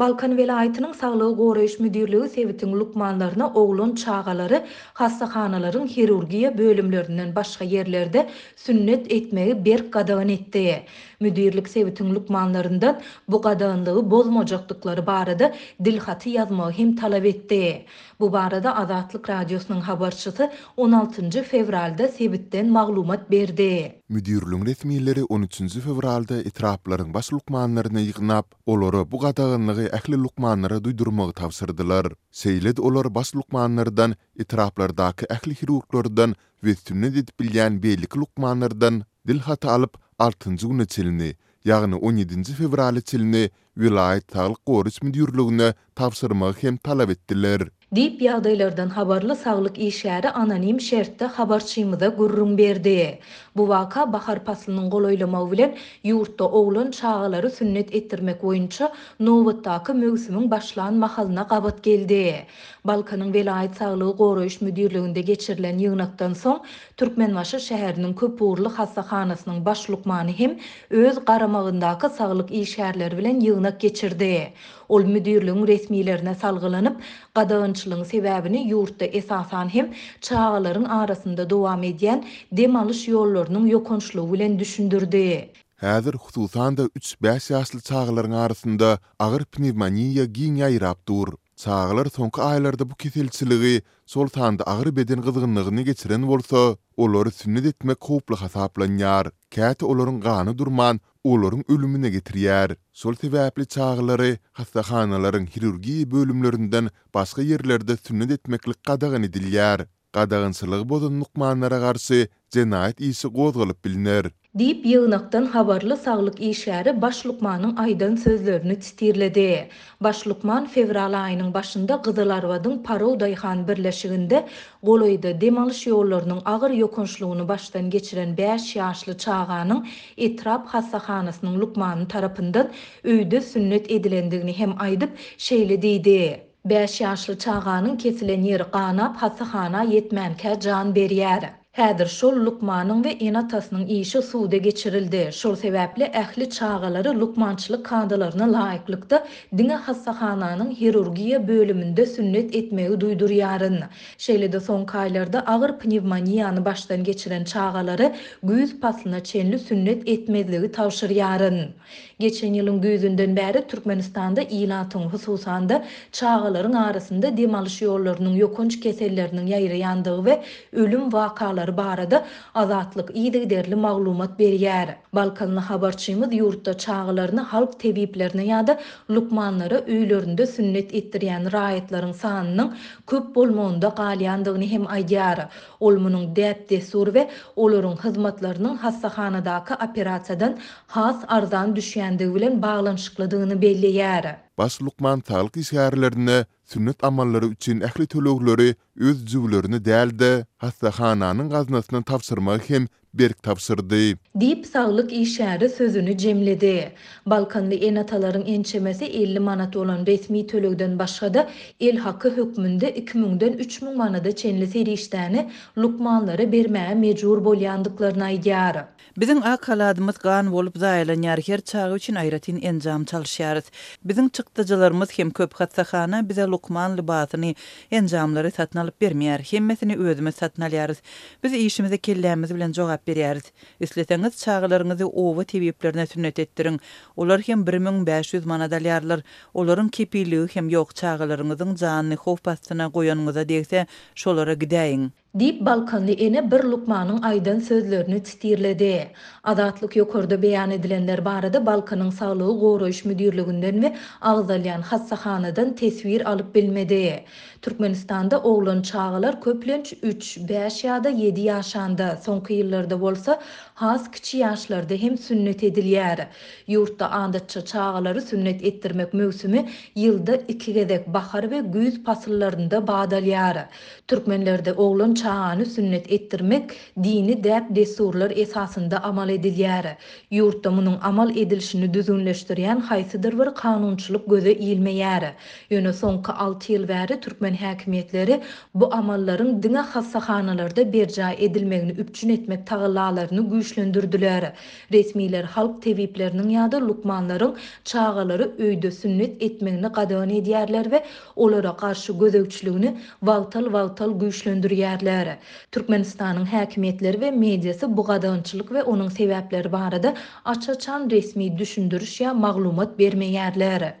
Balkan welaýatynyň saglygy goraýyş müdirligi sebitiň lukmanlaryna oglan çagalary hassahanalaryň hirurgiýa bölümlerinden başga ýerlerde sünnet etmegi berk gadagan etdi. Müdirlik sebitiň lukmanlaryndan bu gadaganlygy bozmajakdyklary barada dilhaty ýazmagy hem talap etdi. Bu barada Azatlyk Radiosynyň habarçysy on altynjy fewralda sebitden maglumat berdi. Müdirligiň resmileri on üçünji fewralda etraplaryň baş lukmanlaryny ýygnap, Olara bu gadaganlygy ähli lukmanlara duýdurmagy tabşyrdylar. Şeýle-de olar baş lukmanlardan, etraplardaky ähli hirurglardan we sünnet edip bilýän beýleki lukmanlardan dil haty alyp, altynjy güne çenli, ýagny on ýedinji fewrala çenli welaýat saglyk goraýyş müdirligine tabşyrmagy hem talap etdiler. Diýip, ýagdaýlardan habarly saglyk işgäri anonim şertde habarçymyza gürrüň berdi. Bu waka bahar paslynyň golaýlamagy bilen ýurtda oglan çagalary sünnet etdirmek boýunça nobatdaky möwsümiň başlan mahalyna gabat geldi. Balkanyň welaýat saglygy goraýyş müdirliginde geçirilen ýygnakdan soň Türkmenbaşy şäheriniň köpugurly hassahanasynyň baş lukmany hem öz garamagyndaky saglyk işgärleri bilen ýygnak geçirdi. Ol müdirligiň resmilerine salgylanyp, gadagançylygyň sebäbini ýurtda esasan hem çagalaryň arasynda dowam edýän dem alyş ýollarynyň ýokançlygy bilen düşündirdi. Häzir hususan-da üç-bäş ýaşly çagalaryň arasynda agyr pnewmoniýa giň ýaýrap dur. Çagalar soňky aýlarda bu keselçiligi, şol sanda agyr beden gyzgynlygyny geçiren bolsa, olary sünnet etmek howply hasaplanýar. Käte olaryň gany durman, olaryň ölümine getirýär. Şol sebäpli çagalary hassahanalaryň hirurgiýa bölümlerinden başga ýerlerde sünnet etmeklik gadagan edilýär. Gadagançylygy bozan lukmanlara garşy jenaýat işi gozgalyp bilner. Diýip, ýygnakdan habarly saglyk işgäri baş lukmanyň aýdan sözlerini titirledi. Baş lukman fewral aýynyň başynda Gyzylarbadyň Parow daýhan birleşiginde golaýda dem alyş ýollarynyň agyr ýokançlygyny başdan geçiren bäş ýaşly çaganyň etrap hassahanasynyň lukmany tarapyndan öýde sünnet edilendigini hem aýdyp, şeýle diýdi, Bäş ýaşly çaganyň kesilen ýeri ganap, hassahana ýetmänkä jan berýär. Häzir şol lukmanyň we ene-atasynyň işi suda geçirildi, şol sebäpli ähli çagalary lukmançylyk kadalaryna laýyklykda diňe hassahananyň hirurgiýa bölüminde sünnet etmegi duýdurýaryn. Şeýle-de soňky aýlarda agyr pnewmoniýany başdan geçiren çagalary güýz paslyna çenli sünnet etmezligi tabşyrýaryn. Geçen ýylyň güýzünden bäri Türkmenistanda ilatyň, hususan-da, çagalaryň arasynda dem alyş ýollarynyň ýokanç keselleriniň ýaýraýandygy we ölüm wakalary barada Azatlyk yzygiderli maglumat berýär. Balkanly habarçymyz ýurtda çagalaryny halk tebiplerine ýa-da lukmanlara öýlerinde sünnet etdirýän raýatlaryň sanynyň köp bolmagynda galýandygyny hem aýdýar. Ol munuň däp-dessur we olaryň hyzmatlarynyň hassahanadaky operasiýadan has arzan düşýändigi bilen baglanyşyklydygyny belleýär. Baş lukman saglyk işgärlerine sünnet amallary üçin ähli tölegleri öz jübülerini däl-de, hassahananyň gaznasyna tabşyrmagy hem berk tabşyrdy. Diýip, saglyk işgäri sözüni jemledi. Balkanly ene-atalaryň ençemesi elli manat bolan resmi tölegden başga-da, el haky hökmünde iki müňden üç müň manada çenli serişdäni lukmanlara bermäge mejbur bolýandyklaryny aýdýar. Biziň ak haladymyz gan bolup zaýalanýar, her çaga üçin aýratyn enjam çalyşýarys. Biziň çykdajylarymyz hem köp, hassahana bize lukman lybasyny, enjamlary satyn alyp bermeýär. Hemmesini özümiz satyn alýarys. Biz işimize kellämiz bilen jogap berýäris. Isleseňiz, çagalaryňyzy oba tebiplerine sünnet etdiriň. Olar hem bir müň bäş ýüz manat alýarlar. Olaryň kepilligi hem ýok, çagalaryňyzyň janyny howp astyna goýanyňyza degse, şolara gidäýiň. Diýip, balkanly ene bir lukmanyň aýdan sözlerini titirledi. Azatlyk ýokarda beýan edilenler barada Balkanyň saglygy goraýyş müdirliginden we agzalýan hassahanadan teswir alyp bilmedi. Türkmenistanda oglan çagalar köplenç üç, bäş ýa-da ýedi ýaşanda, soňky ýyllarda bolsa has kiçi ýaşlarda hem sünnet edilýär. Ýurtda adatça çagalary sünnet etdirmek möwsümi ýylda iki gezek, bahar we güýz pasyllarynda badalýar. Türkmenlerde oglan çagany sünnet etdirmek dini däp-dessurlar esasynda amal edilýär. Ýurtda munuň amal edilişini düzgünleşdirýän haýsydyr bir kanunçylyk göze ilmeýär. Ýöne soňky alty ýyl bäri türkmen häkimiýetleri bu amallaryň diňe hassahanalarda berjaý edilmegini üpjün etmek tagallalaryny güýçlendirdiler. Resmiler halk tebipleriniň ýa-da lukmanlaryň çagalary öýde sünnet etmegini gadagan edýärler we olara garşy gözegçiligini wagtal-wagtal güýçlendirýärler. Türkmenistanyň häkimiýetleri we mediasy bu gadagançylyk we onuň sebäpleri barada aç-açan resmi düşündiriş ýa maglumat bermeýärler.